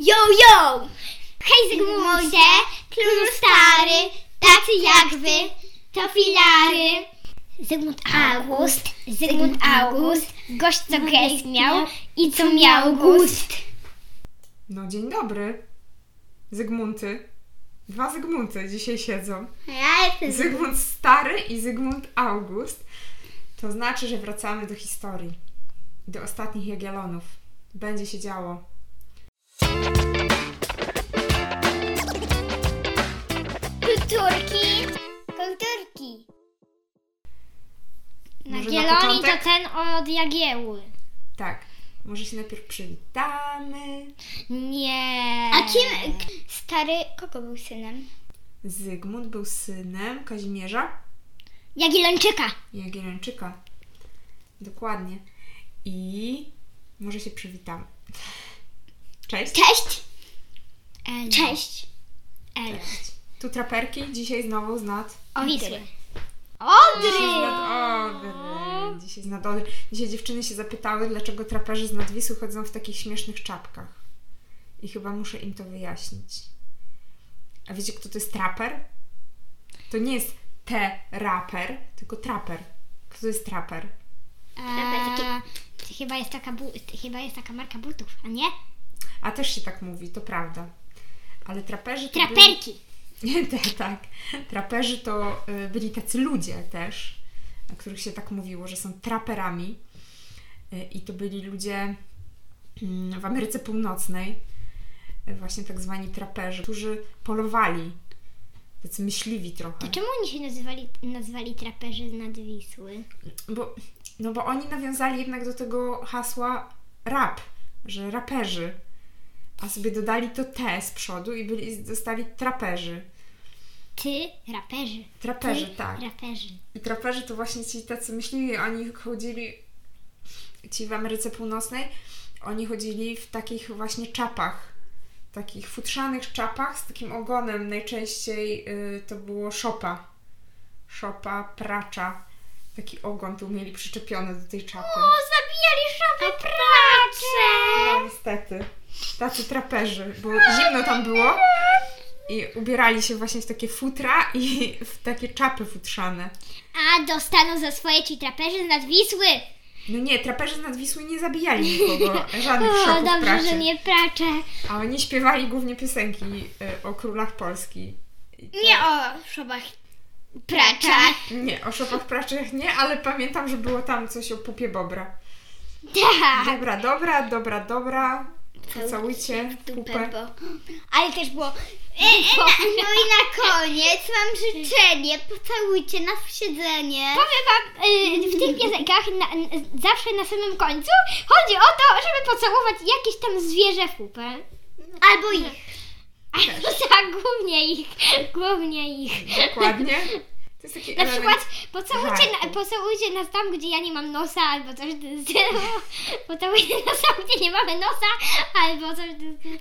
Yo, yo! Hej Zygmuncie, król stary, tacy jak wy, to filary. Zygmunt August, Zygmunt August, gość co gest miał i co miał gust. No dzień dobry. Zygmunty. Dwa Zygmunty dzisiaj siedzą. Ja jestem Zygmunt Stary i Zygmunt August. To znaczy, że wracamy do historii. Do ostatnich Jagiellonów. Będzie się działo. Kulturki, kulturki. Może na to początek? ten od Jagieły. Tak. Może się najpierw przywitamy. Nie. A kim stary, kogo był synem? Zygmunt był synem Kazimierza Jagiellończyka. Jagiellończyka. Dokładnie. I może się przywitamy. Cześć. Cześć. El. Cześć. El. Cześć. Tu traperki, dzisiaj znowu z nad... Wisły. Dzisiaj z nad Odry. Dzisiaj z nad Odry. Dzisiaj dziewczyny się zapytały, dlaczego traperzy z nad Wisły chodzą w takich śmiesznych czapkach. I chyba muszę im to wyjaśnić. A wiecie, kto to jest traper? To nie jest te raper, tylko traper. Kto to jest traper? A, chyba, jest taka bu- chyba jest taka marka butów, a nie? A też się tak mówi, to prawda. Ale traperzy to byli... Traperki. Nie, te, tak. Traperzy to y, byli tacy ludzie też, o których się tak mówiło, że są traperami. Y, I to byli ludzie mm, w Ameryce Północnej, y, właśnie tak zwani traperzy, którzy polowali. Tacy myśliwi trochę. To czemu oni się nazywali, nazwali traperzy z nad Wisły? Bo, no bo oni nawiązali jednak do tego hasła rap, że raperzy. A sobie dodali to T z przodu i byli, zostali traperzy. Ty, raperzy. Traperzy, Ty, tak. Raperzy. I traperzy to właśnie ci tacy myśliwi, oni chodzili, ci w Ameryce Północnej, oni chodzili w takich właśnie czapach, takich futrzanych czapach z takim ogonem. Najczęściej y, to było szopa. Szopa, pracza. Taki ogon tu mieli przyczepiony do tej czapy. O, zabijali szopę pracze! No niestety. Tacy traperzy, bo zimno tam było i ubierali się właśnie w takie futra i w takie czapy futrzane. A dostaną za swoje ci traperzy z nad Wisły. No nie, traperzy z nad Wisły nie zabijali nikogo, żadnych O, szopów dobrze, że nie pracze. A oni śpiewali głównie piosenki y, o królach Polski. To- Nie o szobach pracza. Nie, o szopach praczych nie, ale pamiętam, że było tam coś o pupie Bobra. Tak. Dobra, dobra, dobra, dobra. Pocałujcie w Dupę, bo... Ale też było... E, e, na, no i na koniec mam życzenie. Pocałujcie nas w siedzenie. Powiem wam, y, w tych piosenkach na, n- zawsze na samym końcu chodzi o to, żeby pocałować jakieś tam zwierzę w pupę. Albo ich. Albo tak, głównie ich, głównie ich. Dokładnie. To jest taki Na element... przykład pocałujcie, na, pocałujcie nas tam, gdzie ja nie mam nosa, albo coś tym stylu. Pocałujcie nas tam, gdzie nie mamy nosa, albo coś.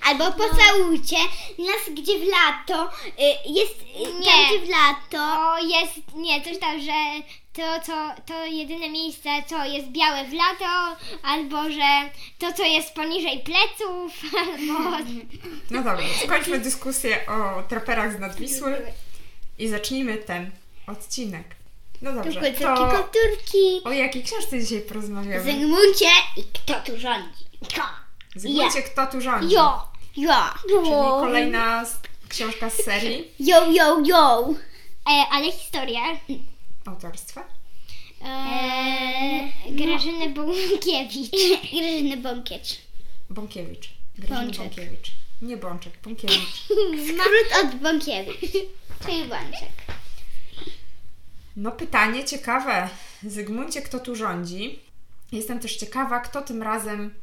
Albo pocałujcie nas, gdzie w lato y, jest... Y, Nie. Tam, gdzie w lato... To jest, nie, coś tam, że to, co, to jedyne miejsce, co jest białe w lato, albo że to, co jest poniżej pleców, albo... No dobra, skończmy dyskusję o traperach z Nadwisły i zacznijmy ten odcinek. No dobrze, Kulturki, to kulturki. o jakiej książce dzisiaj porozmawiamy? Zygmuncie i kto tu rządzi? Kto? Zygmuncie, kto tu rządzi? Jo, jo. Czyli kolejna z- książka z serii Yo, yo, yo. E, ale historia autorstwa. e, Grażyny Bąkiewicz. Grażyny Bąkiecz. Bąkiewicz. Grażyna Bączek. Bąkiewicz. Nie Bączek, Bąkiewicz. Skrót od Bąkiewicz. Czyli Bączek. No pytanie ciekawe. Zygmuncie, kto tu rządzi? Jestem też ciekawa, kto tym razem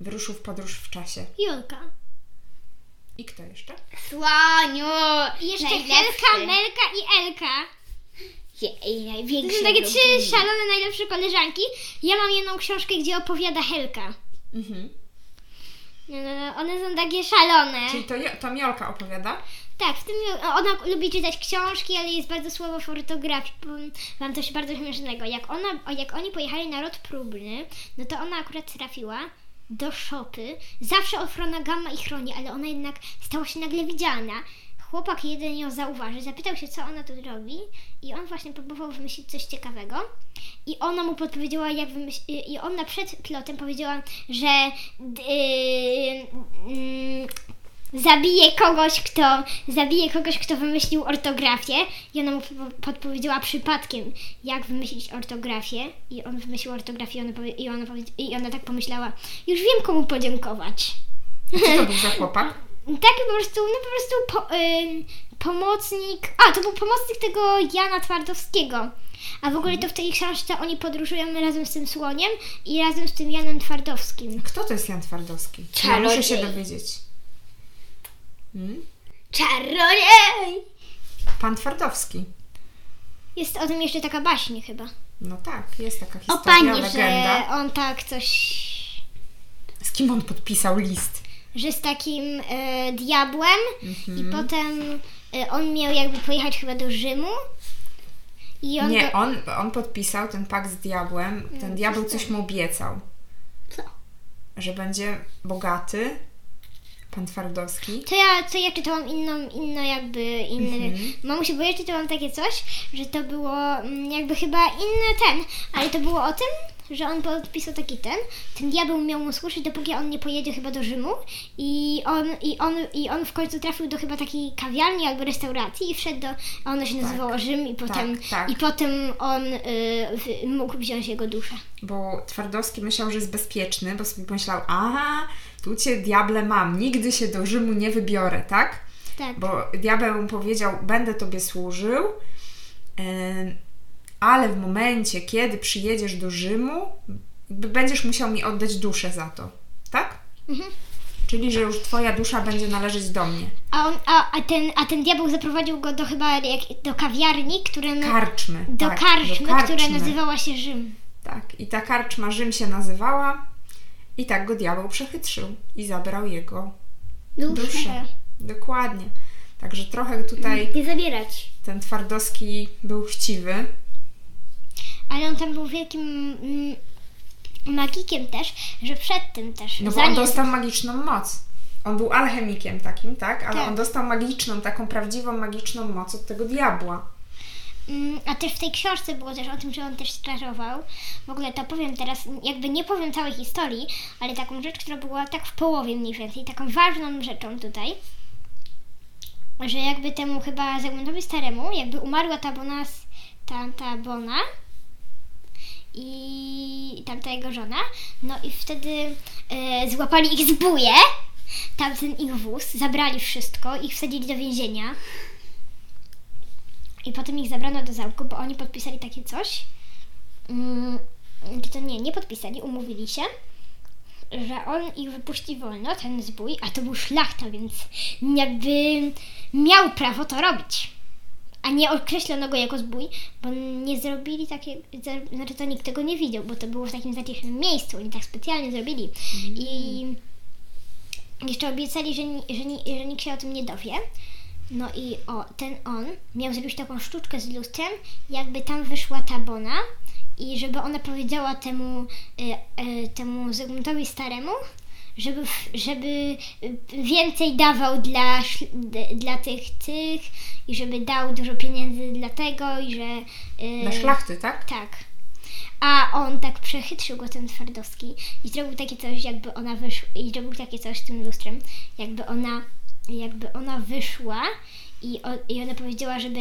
wyruszył w podróż w czasie. Julka. I kto jeszcze? Słoniu. I jeszcze. Helka, Melka i Elka. Je- I To są takie trzy szalone najlepsze koleżanki. Ja mam jedną książkę, gdzie opowiada Helka. Mhm. No, no, no, one są takie szalone. Czyli to, to Miolka opowiada? Tak, w tym ona lubi czytać książki, ale jest bardzo słabo w ortografii. Wam coś bardzo śmiesznego. Jak, ona, jak oni pojechali na rot próbny, no to ona akurat trafiła do szopy. Zawsze ochrona gamma ich chroni, ale ona jednak stała się nagle widzialna. Chłopak jeden ją zauważył, zapytał się, co ona tu robi i on właśnie próbował wymyślić coś ciekawego i ona mu podpowiedziała, jak wymyślić, i ona przed plotem powiedziała, że yy, mm, zabije kogoś, kto zabije kogoś, kto wymyślił ortografię i ona mu po- podpowiedziała przypadkiem, jak wymyślić ortografię i on wymyślił ortografię i ona, powie, i ona, powie, i ona tak pomyślała, już wiem komu podziękować. Co to był za chłopak? Taki po prostu, no po prostu po, ym, pomocnik, a to był pomocnik tego Jana Twardowskiego. A w ogóle to w tej książce oni podróżują razem z tym słoniem i razem z tym Janem Twardowskim. Kto to jest Jan Twardowski? Ja muszę się Czarodziej. dowiedzieć. Hmm? Czarodziej! Pan Twardowski. Jest o tym jeszcze taka baśń chyba. No tak, jest taka historia, panie, że legenda. Że on tak coś, Z kim on podpisał list? że z takim e, diabłem Mhm. i potem e, on miał jakby pojechać chyba do Rzymu i on Nie, on, on podpisał ten pakt z diabłem. Ten diabeł coś mu obiecał. Co? Że będzie bogaty. Pan Twardowski. To ja, to ja czytałam inną, inno jakby, inny, Mhm. mamusiu, bo ja czytałam takie coś, że to było mm, jakby chyba inny ten, ale to było o tym, że on podpisał taki ten, ten diabeł miał mu służyć, dopóki on nie pojedzie chyba do Rzymu i on, i on, i on w końcu trafił do chyba takiej kawiarni albo restauracji i wszedł do, a ona się nazywała Rzym i potem, tak. i potem on y, mógł wziąć jego duszę. Bo Twardowski myślał, że jest bezpieczny, bo sobie pomyślał, aha, tu cię diable mam, nigdy się do Rzymu nie wybiorę, tak? Tak. Bo diabeł mu powiedział, będę tobie służył, ale w momencie, kiedy przyjedziesz do Rzymu, będziesz musiał mi oddać duszę za to, tak? Mhm. Czyli, że już twoja dusza będzie należeć do mnie. A, on, a, a, ten, a ten diabeł zaprowadził go do chyba jak, do kawiarni, która na, Karczmy. do, tak, karczmy, do która karczmy. nazywała się Rzym. Tak, i ta karczma Rzym się nazywała i tak go diabeł przechytrzył i zabrał jego duszę. Dokładnie. Także trochę tutaj Nie zabierać. ten Twardowski był chciwy. Ale on tam był wielkim mm, magikiem też, że przed tym też. No bo on dostał magiczną moc. On był alchemikiem takim, tak? Ale Tak. on dostał magiczną, taką prawdziwą magiczną moc od tego diabła. Mm, a też w tej książce było też o tym, że on też czarował. W ogóle to powiem teraz, jakby nie powiem całej historii, ale taką rzecz, która była tak w połowie mniej więcej, taką ważną rzeczą tutaj, że jakby temu chyba Zygmuntowi Staremu, jakby umarła ta Bona, ta, ta Bona i tamta jego żona, no i wtedy e, złapali ich zbóje, tamten ich wóz, zabrali wszystko, ich wsadzili do więzienia i potem ich zabrano do zamku, bo oni podpisali takie coś. Mm, to nie, nie podpisali, umówili się, że on ich wypuści wolno, ten zbój, a to był szlachta, więc jakby miał prawo to robić. A nie określono go jako zbój, bo nie zrobili takie, za- znaczy to nikt tego nie widział, bo to było w takim zacisznym miejscu, oni tak specjalnie zrobili. I jeszcze obiecali, że, że, że nikt się o tym nie dowie. No i o, ten on miał zrobić taką sztuczkę z lustrem, jakby tam wyszła ta Bona i żeby ona powiedziała temu, y, y, temu Zygmuntowi Staremu, żeby, żeby y, więcej dawał dla, dla tych, tych i żeby dał dużo pieniędzy dla tego i że... y, Na szlachty, tak? tak. A on tak przechytrzył go ten Twardowski i zrobił takie coś, jakby ona wyszła, i zrobił takie coś z tym lustrem, jakby ona, jakby ona wyszła i, o, i ona powiedziała, żeby,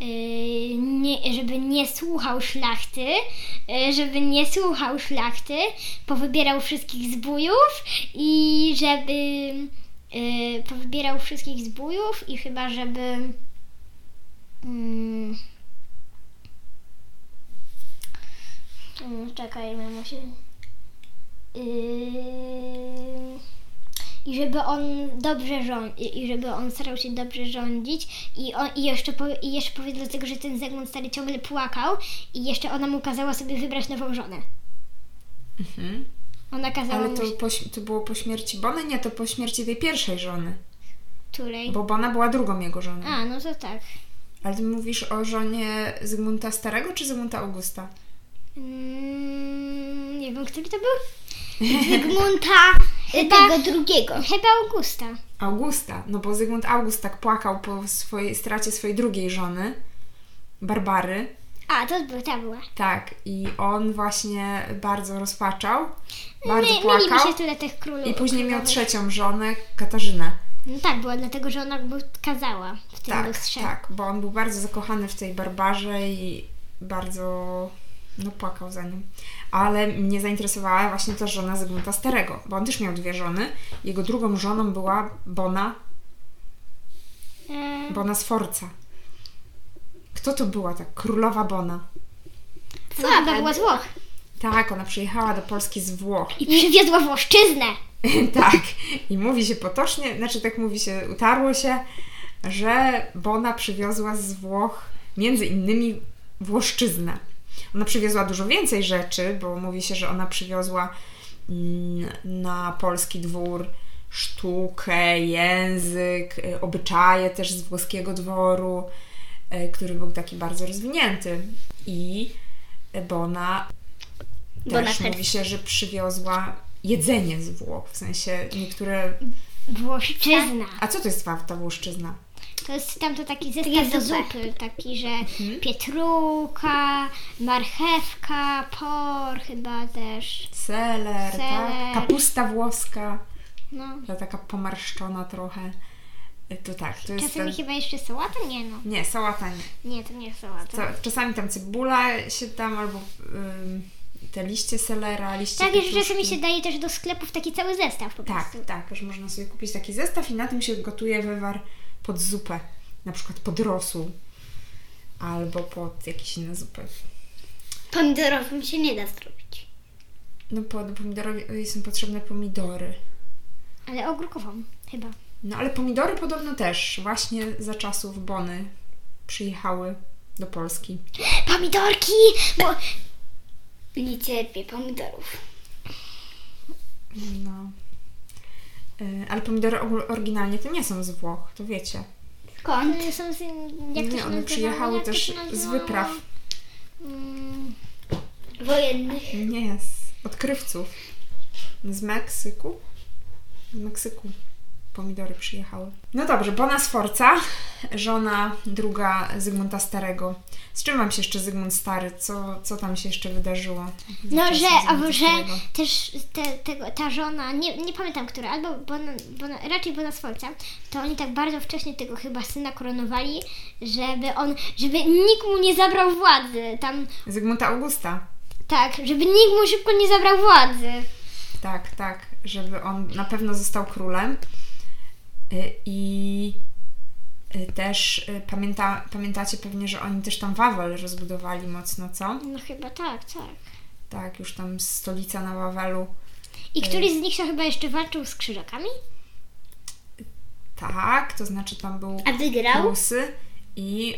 yy, nie, żeby nie słuchał szlachty, yy, żeby nie słuchał szlachty, powybierał wszystkich zbójów i żeby yy, powybierał wszystkich zbójów i chyba, żeby mm, Czekaj, mamo się. Yy... I żeby on dobrze rządził, i żeby on starał się dobrze rządzić i, on, i, jeszcze powie, i jeszcze powie dlatego, że ten Zygmunt stary ciągle płakał i jeszcze ona mu kazała sobie wybrać nową żonę. Mhm. Ona kazała Ale mu... to, po, śm- to było po śmierci Bony? Nie, to po śmierci tej pierwszej żony. Której? Bo Bona była drugą jego żoną. A, no to tak. Ale ty mówisz o żonie Zygmunta Starego czy Zygmunta Augusta? Mm, nie wiem, który to był? Zygmunta Chyba- tego drugiego. Chyba Augusta. Augusta, no bo Zygmunt August tak płakał po swojej stracie swojej drugiej żony, Barbary. A, to była, ta była. Tak, i on właśnie bardzo rozpaczał, bardzo My, płakał. się tyle tych królów. I później miał trzecią żonę, Katarzynę. No tak, było dlatego, że ona go kazała w tym Tak, lustrze. tak, bo on był bardzo zakochany w tej Barbarze i bardzo no, płakał za nią. Ale mnie zainteresowała właśnie ta żona Zygmunta Starego, bo on też miał dwie żony. Jego drugą żoną była Bona, E, Bona Sforza. Kto to była ta królowa Bona? no, chyba była z Włoch. Tak, ona przyjechała do Polski z Włoch. I przywiozła Włoszczyznę. tak. I mówi się potocznie, znaczy tak mówi się, utarło się, że Bona przywiozła z Włoch między innymi Włoszczyznę. Ona przywiozła dużo więcej rzeczy, bo mówi się, że ona przywiozła mm, na polski dwór sztukę, język, y, obyczaje też z włoskiego dworu, y, który był taki bardzo rozwinięty. I Bona też Bonaparte. mówi się, że przywiozła jedzenie z Włoch, w sensie niektóre... Włoszczyzna. A co to jest ta Włoszczyzna? To jest tam to taki zestaw do zupy. taki, że Mhm. pietrucha, marchewka, por chyba też. Seler, tak? Seler. Kapusta włoska, No. ta taka pomarszczona trochę. Y, To tak, to jest Czasami ten... chyba jeszcze sałata? Nie no. Nie, sałata nie. Nie, to nie sałata. Ca- Czasami tam cebula się tam, albo ym, te liście selera, liście Tak, pietruszki. czasami się daje też do sklepów taki cały zestaw po Tak, prostu. tak, że można sobie kupić taki zestaw i na tym się gotuje wywar pod zupę. Na przykład pod rosół. Albo pod jakieś inne zupy. Pomidorowym się nie da zrobić. No pod pomidorowi są potrzebne pomidory. Ale ogórkową chyba. No ale pomidory podobno też właśnie za czasów Bony przyjechały do Polski. Pomidorki! Bo Nie cierpię pomidorów. No. Y, Ale pomidory oryginalnie to nie są z Włoch, to wiecie. Skąd? one są z, jak to nie, one przyjechały Jak to też z wypraw. Mm, Wojennych. Nie, z odkrywców. Z Meksyku. Z Meksyku pomidory przyjechały. No dobrze, Bona Sforza, żona druga Zygmunta Starego. Z czym wam się jeszcze Zygmunt Stary? Co, co tam się jeszcze wydarzyło? No, że, albo że też te, tego, ta żona, nie, nie pamiętam która, albo Bona, Bona, raczej Bona Sforza, to oni tak bardzo wcześnie tego chyba syna koronowali, żeby on, żeby nikt mu nie zabrał władzy. Tam, Zygmunta Augusta. tak, żeby nikt mu szybko nie zabrał władzy. Tak, tak, żeby on na pewno został królem. Y, I y, też y, pamięta, pamiętacie pewnie, że oni też tam Wawel rozbudowali mocno, co? No chyba tak, tak. Tak, już tam stolica na Wawelu. I któryś z nich to chyba jeszcze walczył z krzyżakami? Tak, to znaczy tam był A wygrał? Prusy i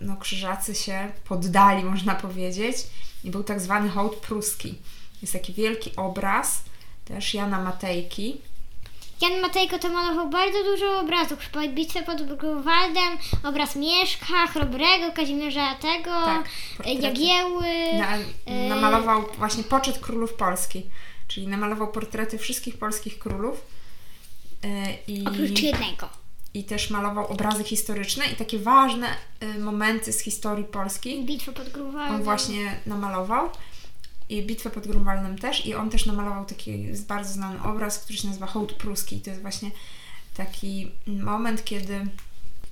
no, krzyżacy się poddali, można powiedzieć. I był tak zwany hołd pruski. Jest taki wielki obraz też Jana Matejki. Jan Matejko to malował bardzo dużo obrazów. Chyba bitwę pod Grunwaldem, obraz Mieszka, Chrobrego, Kazimierza tego, Tak, e. Jagieły. Na, y- namalował właśnie poczet królów Polski, czyli namalował portrety wszystkich polskich królów. y, I, Oprócz jednego. I też malował obrazy historyczne i takie ważne momenty z historii Polski. Bitwę pod Grunwaldem. On właśnie namalował. I bitwę pod Grunwaldem też. I on też namalował taki bardzo znany obraz, który się nazywa Hołd Pruski. I to jest właśnie taki moment, kiedy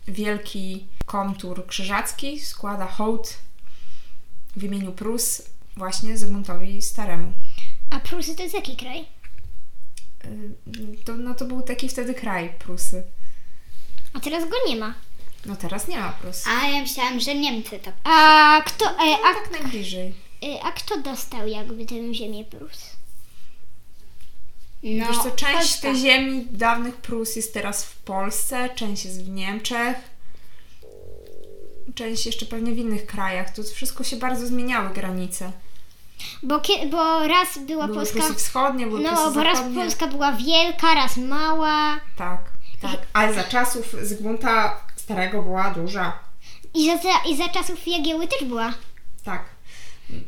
wielki komtur krzyżacki składa hołd w imieniu Prus właśnie Zygmuntowi Staremu. A Prusy to jest jaki kraj? Y, To, no to był taki wtedy kraj Prusy. A teraz go nie ma. No teraz nie ma Prus. A ja myślałam, że Niemcy to. A kto, e, a, Tak najbliżej. E, a kto dostał jakby tę ziemię Prus? No, Wiesz co, część Polska. tej ziemi dawnych Prus jest teraz w Polsce, część jest w Niemczech, część jeszcze pewnie w innych krajach. To wszystko się bardzo zmieniały granice. Bo, kie, bo raz była Były Polska... Prusy wschodnie, były No, Prusy bo raz. Polska była wielka, raz mała. Tak, tak. Ale za czasów Zygmunta Starego była duża. I za, za, I za czasów Jagieły też była. Tak.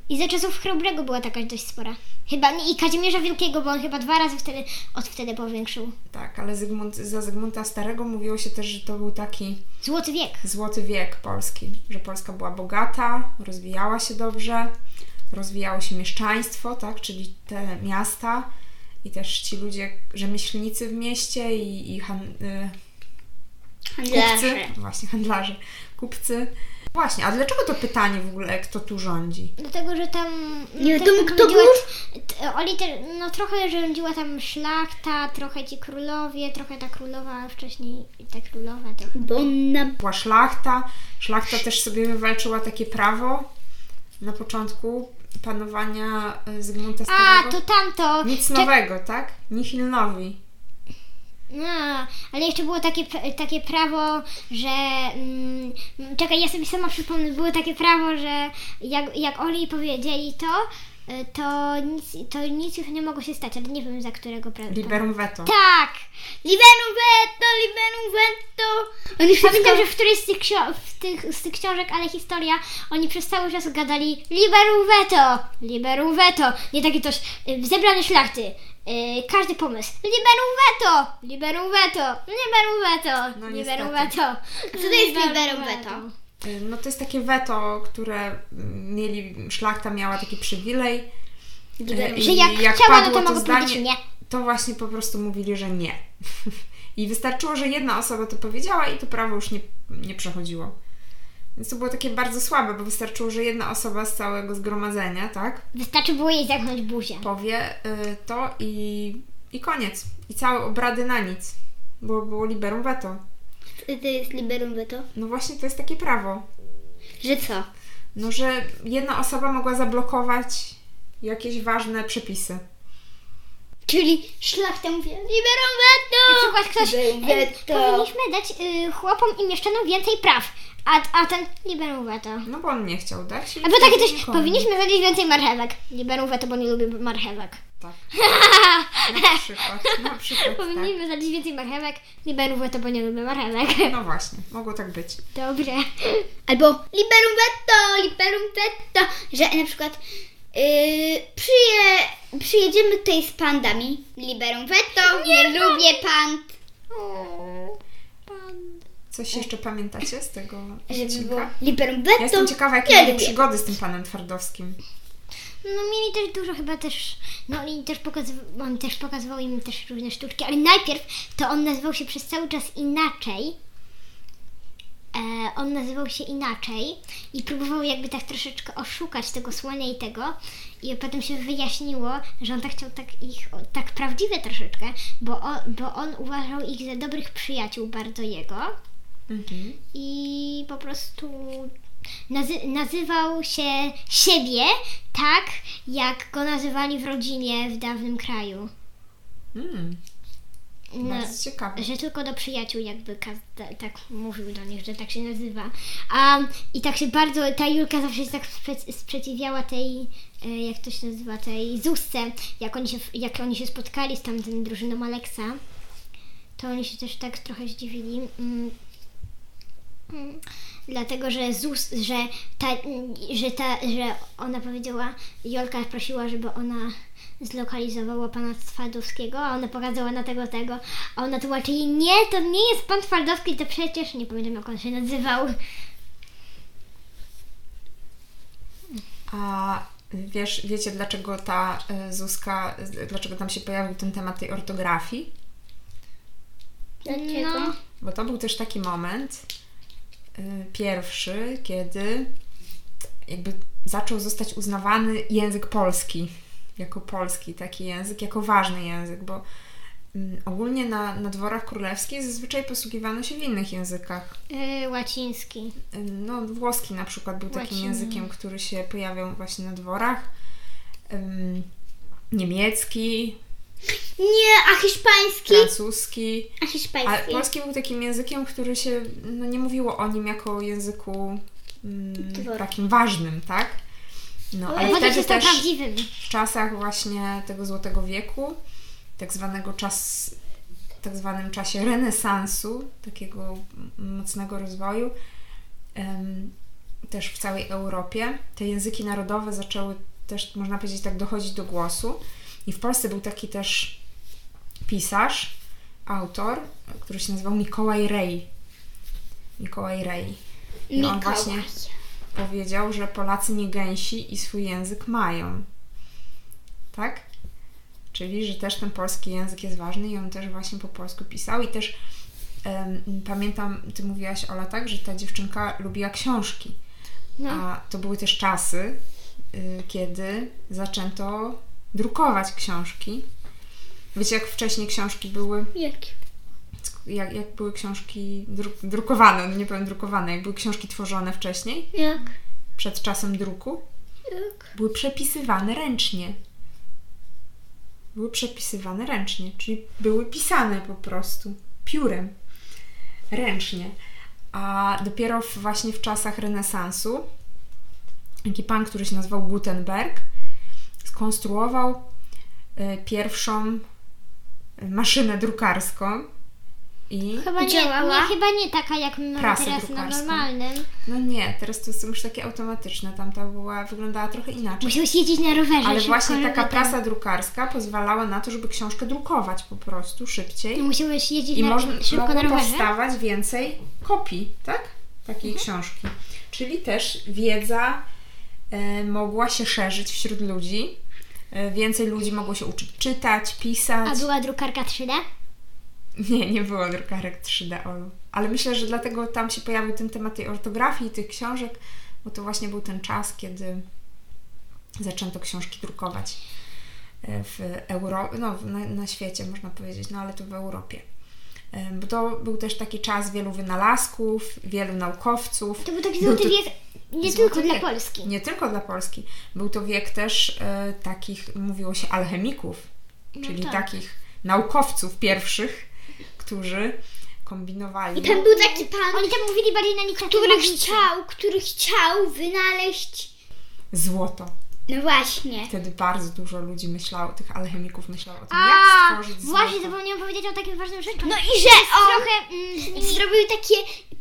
I za czasów Chrobrego była taka dość spora. Chyba nie, i Kazimierza Wielkiego, bo on chyba dwa razy wtedy, od wtedy powiększył. Tak, ale Zygmunt, za Zygmunta Starego mówiło się też, że to był taki Złoty wiek. złoty wiek Polski, że Polska była bogata, rozwijała się dobrze, rozwijało się mieszczaństwo, tak, czyli te miasta i też ci ludzie, rzemieślnicy w mieście i, i han, y, kupcy, Handlarze. właśnie handlarze, kupcy. Właśnie, a dlaczego to pytanie w ogóle, kto tu rządzi? Dlatego, że tam... Nie też wiadomo, kto rządziła- był? Oli te, no trochę rządziła tam szlachta, trochę ci królowie, trochę ta królowa, a wcześniej ta królowa trochę. Bonna. Była szlachta, szlachta też sobie wywalczyła takie prawo na początku panowania y, Zygmunta A, Starego. to tamto. Nic Czek- nowego, tak? Nihil nowi. No, ale jeszcze było takie, takie prawo, że. Mm, czekaj, ja sobie sama przypomnę. Było takie prawo, że jak, jak Oli powiedzieli to, to nic, to nic już nie mogło się stać, ale nie wiem za którego prawa. Liberum veto. Tak! Liberum veto, liberum veto. Oni Pamiętam, wszystko... że w którejś z tych, ksio- w tych, z tych książek, ale historia, oni przez cały czas gadali Liberum veto! Liberum veto! Nie takie coś, y, zebrane szlachty. y, każdy pomysł. Liberum veto! Liberum veto! Liberum veto! No liberum veto! Co to jest liberum veto? Y, No to jest takie weto, które mieli, szlachta miała taki przywilej. Y, Że i jak, chciała, no padło to powiedzieć zdanie, nie. to właśnie po prostu mówili, że nie. I wystarczyło, że jedna osoba to powiedziała i to prawo już nie, nie przechodziło. Więc to było takie bardzo słabe, bo wystarczyło, że jedna osoba z całego zgromadzenia, tak, Wystarczy było jej zamknąć buzię. powie y, to i, i koniec. I całe obrady na nic. Bo było liberum veto. To jest liberum veto. No właśnie to jest takie prawo. Że co? No, że jedna osoba mogła zablokować jakieś ważne przepisy. Czyli szlachta mówi liberum veto. Na przykład ktoś, y, powinniśmy dać y, chłopom i mieszczanom więcej praw, a, a ten liberum veto. No bo on nie chciał dać. Albo takie coś, powinniśmy zadzieć więcej marchewek. Liberum veto, bo nie lubię marchewek. Tak. Na przykład. Na przykład tak. Powinniśmy zadzieć więcej marchewek. Liberum veto, bo nie lubię marchewek. No właśnie, mogło tak być. Dobrze. Albo liberum veto, liberum veto. Że na przykład yy, przyje, przyjedziemy tutaj z pandami. Liberum veto, nie, lubię pand. Coś jeszcze pamiętacie z tego Żeby odcinka? liberum veto. Ja jestem ciekawa, jakie nie lubię. przygody z tym panem Twardowskim. No mieli też dużo chyba też, no oni też pokazywał, on też pokazywał im też różne sztuczki, ale najpierw to on nazywał się przez cały czas inaczej. E, on nazywał się inaczej i próbował jakby tak troszeczkę oszukać tego słonia i tego i potem się wyjaśniło, że on tak chciał tak ich, tak prawdziwe troszeczkę, bo on, bo on uważał ich za dobrych przyjaciół bardzo jego Mhm. i po prostu nazy- nazywał się siebie tak, jak go nazywali w rodzinie w dawnym kraju. Mm, No, bardzo ciekawe. że tylko do przyjaciół jakby kaz- tak mówił do nich, że tak się nazywa. A, I tak się bardzo, ta Julka zawsze się tak spre- sprzeciwiała tej, e, jak to się nazywa, tej Zusce, jak oni się, jak oni się spotkali z tamtym drużyną Aleksa, to oni się też tak trochę zdziwili. Mm. Mm. Dlatego, że Zus, że ta, że ta, że ona powiedziała, Jolka prosiła, żeby ona zlokalizowała pana Twardowskiego, a ona pokazała na tego, tego, a ona tłumaczy jej, nie, to nie jest pan Twardowski, to przecież, nie pamiętam jak on się nazywał. A wiesz, wiecie dlaczego ta y, Zuzka, y, dlaczego tam się pojawił ten temat tej ortografii? Dlaczego? No. Bo to był też taki moment pierwszy, kiedy jakby zaczął zostać uznawany język polski jako polski, taki język, jako ważny język, bo mm, ogólnie na, na dworach królewskich zazwyczaj posługiwano się w innych językach. Yy, łaciński. Y, No, włoski na przykład był takim Łaciny. językiem, który się pojawiał właśnie na dworach. Niemiecki, Nie, a hiszpański? francuski. A A hiszpański. polski był takim językiem, który się, no nie mówiło o nim jako o języku mm, takim ważnym, tak? No, ale Ale wtedy też prawdziwym. w czasach właśnie tego Złotego Wieku, tak zwanego czas, tak zwanym czasie renesansu, takiego mocnego rozwoju, em, też w całej Europie. Te języki narodowe zaczęły też, można powiedzieć, tak dochodzić do głosu. I w Polsce był taki też pisarz, autor, który się nazywał Mikołaj Rej. Mikołaj Rej. I on Mikołaj. właśnie powiedział, że Polacy nie gęsi i swój język mają. Tak? Czyli, że też ten polski język jest ważny i on też właśnie po polsku pisał. I też em, pamiętam, ty mówiłaś Ola tak, że ta dziewczynka lubiła książki. No. A to były też czasy, y, kiedy zaczęto drukować książki. Wiecie, jak wcześniej książki były, Jakie? jak, jak były książki dru- drukowane, no nie powiem drukowane, jak były książki tworzone wcześniej, Jak? przed czasem druku, Jak? były przepisywane ręcznie. Były przepisywane ręcznie, czyli były pisane po prostu piórem, ręcznie. A dopiero w, właśnie w czasach renesansu taki pan, który się nazywał Gutenberg, skonstruował y, pierwszą y, maszynę drukarską i Chyba nie, Działała? nie, chyba nie taka jak my mamy teraz na normalnym. no nie, teraz to są już takie automatyczne, tamta była, wyglądała trochę inaczej. Musiałeś jeździć na rowerze. Ale właśnie taka prasa drukarska pozwalała na to, żeby książkę drukować po prostu szybciej Musiałeś jeździć i na, można, szybko na rowerze. powstawać więcej kopii, tak? Takiej Mhm. książki. Czyli też wiedza e, mogła się szerzyć wśród ludzi. E, więcej ludzi mogło się uczyć czytać, pisać. A była drukarka 3D? Nie, nie było drukarek 3D, Olu. Ale myślę, że dlatego tam się pojawił ten temat tej ortografii, tych książek, bo to właśnie był ten czas, kiedy zaczęto książki drukować e, w Euro, no, na, na świecie, można powiedzieć, no ale to w Europie. E, Bo to był też taki czas wielu wynalazków, wielu naukowców. To był taki złoty wiek nie Złoty tylko dla wiek. Polski. Nie tylko dla Polski. Był to wiek też e, takich, mówiło się, alchemików, czyli tak. takich naukowców pierwszych, którzy kombinowali. I tam był taki pan, Oni tam mówili bardziej na nich który chciał, który chciał wynaleźć... Złoto. No właśnie. Wtedy bardzo dużo ludzi myślało, tych alchemików myślało o tym, A, jak stworzyć właśnie złoto. zapomniałam powiedzieć o takim ważnym rzeczy. No i że on trochę mm, zrobił takie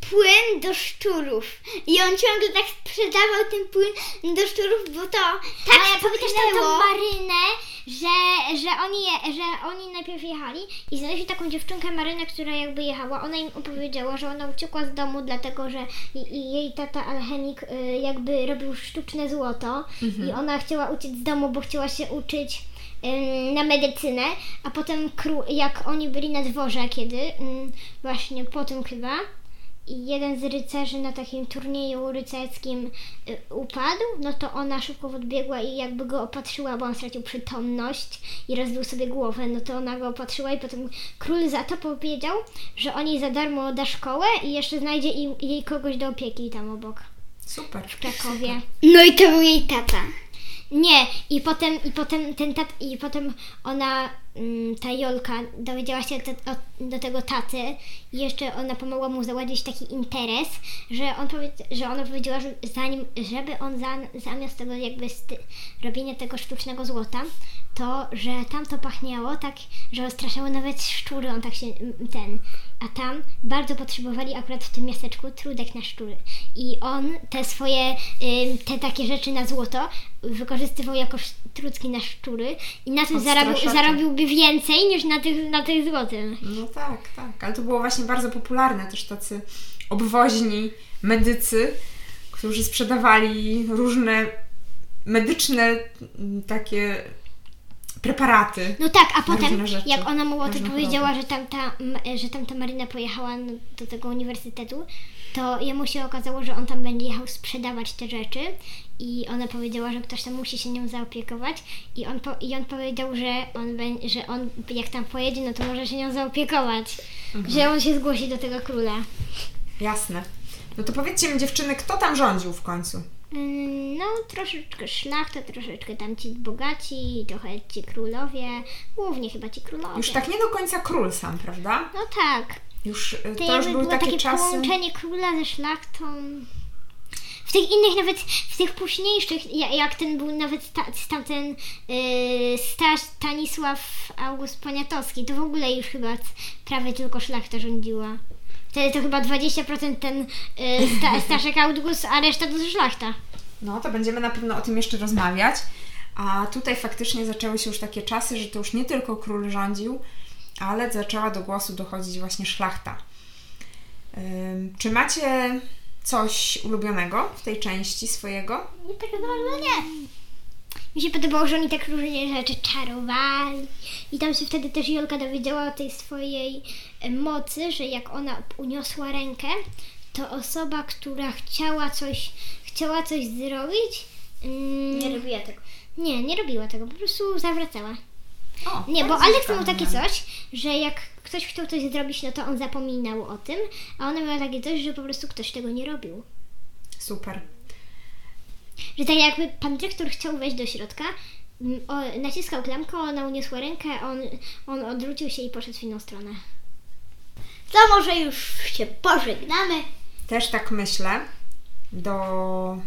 płyn do szczurów. I on ciągle tak sprzedawał ten płyn do szczurów, bo to tak Ale pamiętasz tam tą. Marynę, że, że, oni, je- że oni najpierw jechali i znaleźli taką dziewczynkę Marynę, która jakby jechała. Ona im opowiedziała, że ona uciekła z domu, dlatego że jej tata alchemik y, jakby robił sztuczne złoto i ona chciała uciec z domu, bo chciała się uczyć ym, na medycynę, a potem jak oni byli na dworze kiedy, ym, właśnie po tym chyba, i jeden z rycerzy na takim turnieju rycerskim y, upadł, no to ona szybko odbiegła i jakby go opatrzyła, bo on stracił przytomność i rozbił sobie głowę, no to ona go opatrzyła i potem król za to powiedział, że on jej za darmo da szkołę i jeszcze znajdzie im, jej kogoś do opieki tam obok, Super. w Krakowie. No i to był jej tata. Nie, i potem, i potem ten tat, i potem ona, ta Jolka, dowiedziała się te, o, do tego taty i jeszcze ona pomogła mu załadzić taki interes, że, on powie, że ona powiedziała, że zanim, żeby on za, zamiast tego jakby sty, robienia tego sztucznego złota, to, że tam to pachniało tak, że straszało nawet szczury, on tak się, m, ten, a tam bardzo potrzebowali akurat w tym miasteczku trudek na szczury. I on te swoje, te takie rzeczy na złoto wykorzystywał jako trudki na szczury i na tym zarobił, zarobiłby więcej niż na tych, na tych złotym. No tak, tak. Ale to było właśnie bardzo popularne. Też tacy obwoźni medycy, którzy sprzedawali różne medyczne takie preparaty. No tak, a potem rzeczy, jak ona mu o tym powiedziała, że tamta, m- że tamta Maryna pojechała n- do tego uniwersytetu, to jemu się okazało, że on tam będzie jechał sprzedawać te rzeczy i ona powiedziała, że ktoś tam musi się nią zaopiekować i on, po, i on powiedział, że on, bę- że on jak tam pojedzie, no to może się nią zaopiekować, Mhm. że on się zgłosi do tego króla. Jasne. No to powiedzcie mi dziewczyny, kto tam rządził w końcu? Ym, No, troszeczkę szlachta, troszeczkę tam ci bogaci, trochę ci królowie, głównie chyba ci królowie. Już tak nie do końca król sam, prawda? No tak. Już y, To, to już były było takie takie czasy. połączenie króla ze szlachtą. W tych innych, nawet w tych późniejszych, ja- jak ten był nawet sta, tamten yy, Stanisław August Poniatowski, to w ogóle już chyba prawie tylko szlachta rządziła. Wtedy to chyba 20% ten y, sta, Staszek August, a reszta to szlachta. No, to będziemy na pewno o tym jeszcze rozmawiać. A tutaj faktycznie zaczęły się już takie czasy, że to już nie tylko król rządził, ale zaczęła do głosu dochodzić właśnie szlachta. Ym, czy macie coś ulubionego w tej części swojego? Nie tak bardzo nie. Mi się podobało, że oni tak różnie rzeczy czarowali. I tam się wtedy też Jolka dowiedziała o tej swojej e, mocy, że jak ona uniosła rękę, to osoba, która chciała coś, chciała coś zrobić. mm, Nie robię tego. nie, nie robiła tego, po prostu zawracała. O, Nie, bo ciekawe. miał takie coś, że jak ktoś chciał coś zrobić, no to on zapominał o tym, a ona miała takie coś, że po prostu ktoś tego nie robił. Super. Że tak jakby pan dyrektor chciał wejść do środka, o, naciskał klamkę, ona uniosła rękę, on, on odwrócił się i poszedł w inną stronę. To może już się pożegnamy. Też tak myślę. Do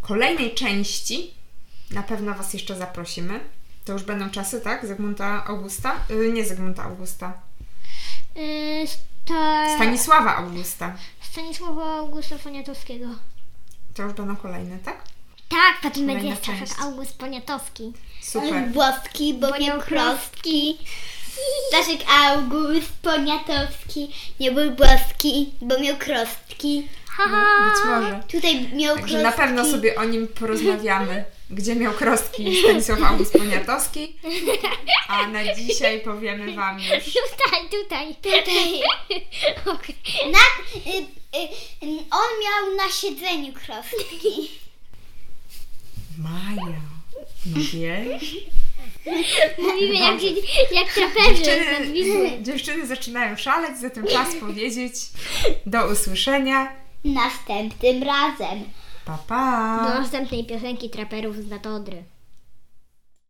kolejnej części na pewno Was jeszcze zaprosimy. To już będą czasy, tak? Zygmunta Augusta? Yy, nie Zygmunta Augusta. Yy, sta... Stanisława Augusta. Stanisława Augusta Poniatowskiego. To już będą kolejne, tak? Tak, potem Kolejna będzie Staszek część. August Poniatowski. Super. Włoski, bo miał krostki. Staszek August Poniatowski nie był włoski, bo miał krostki. Haha! Być może. Tutaj miał Także krostki. na pewno sobie o nim porozmawiamy. Gdzie miał krostki Stanisław August Poniatowski. A na dzisiaj powiemy Wam już. Tutaj, tutaj. Tutaj. Okej. Na, y, on miał na siedzeniu krostki. Maja. No wiesz? Mówimy jak, jak traperzy. Dziewczyny, dziewczyny zaczynają szaleć, zatem czas powiedzieć do usłyszenia. Następnym razem. Pa, pa. Do następnej piosenki traperów z Natodry.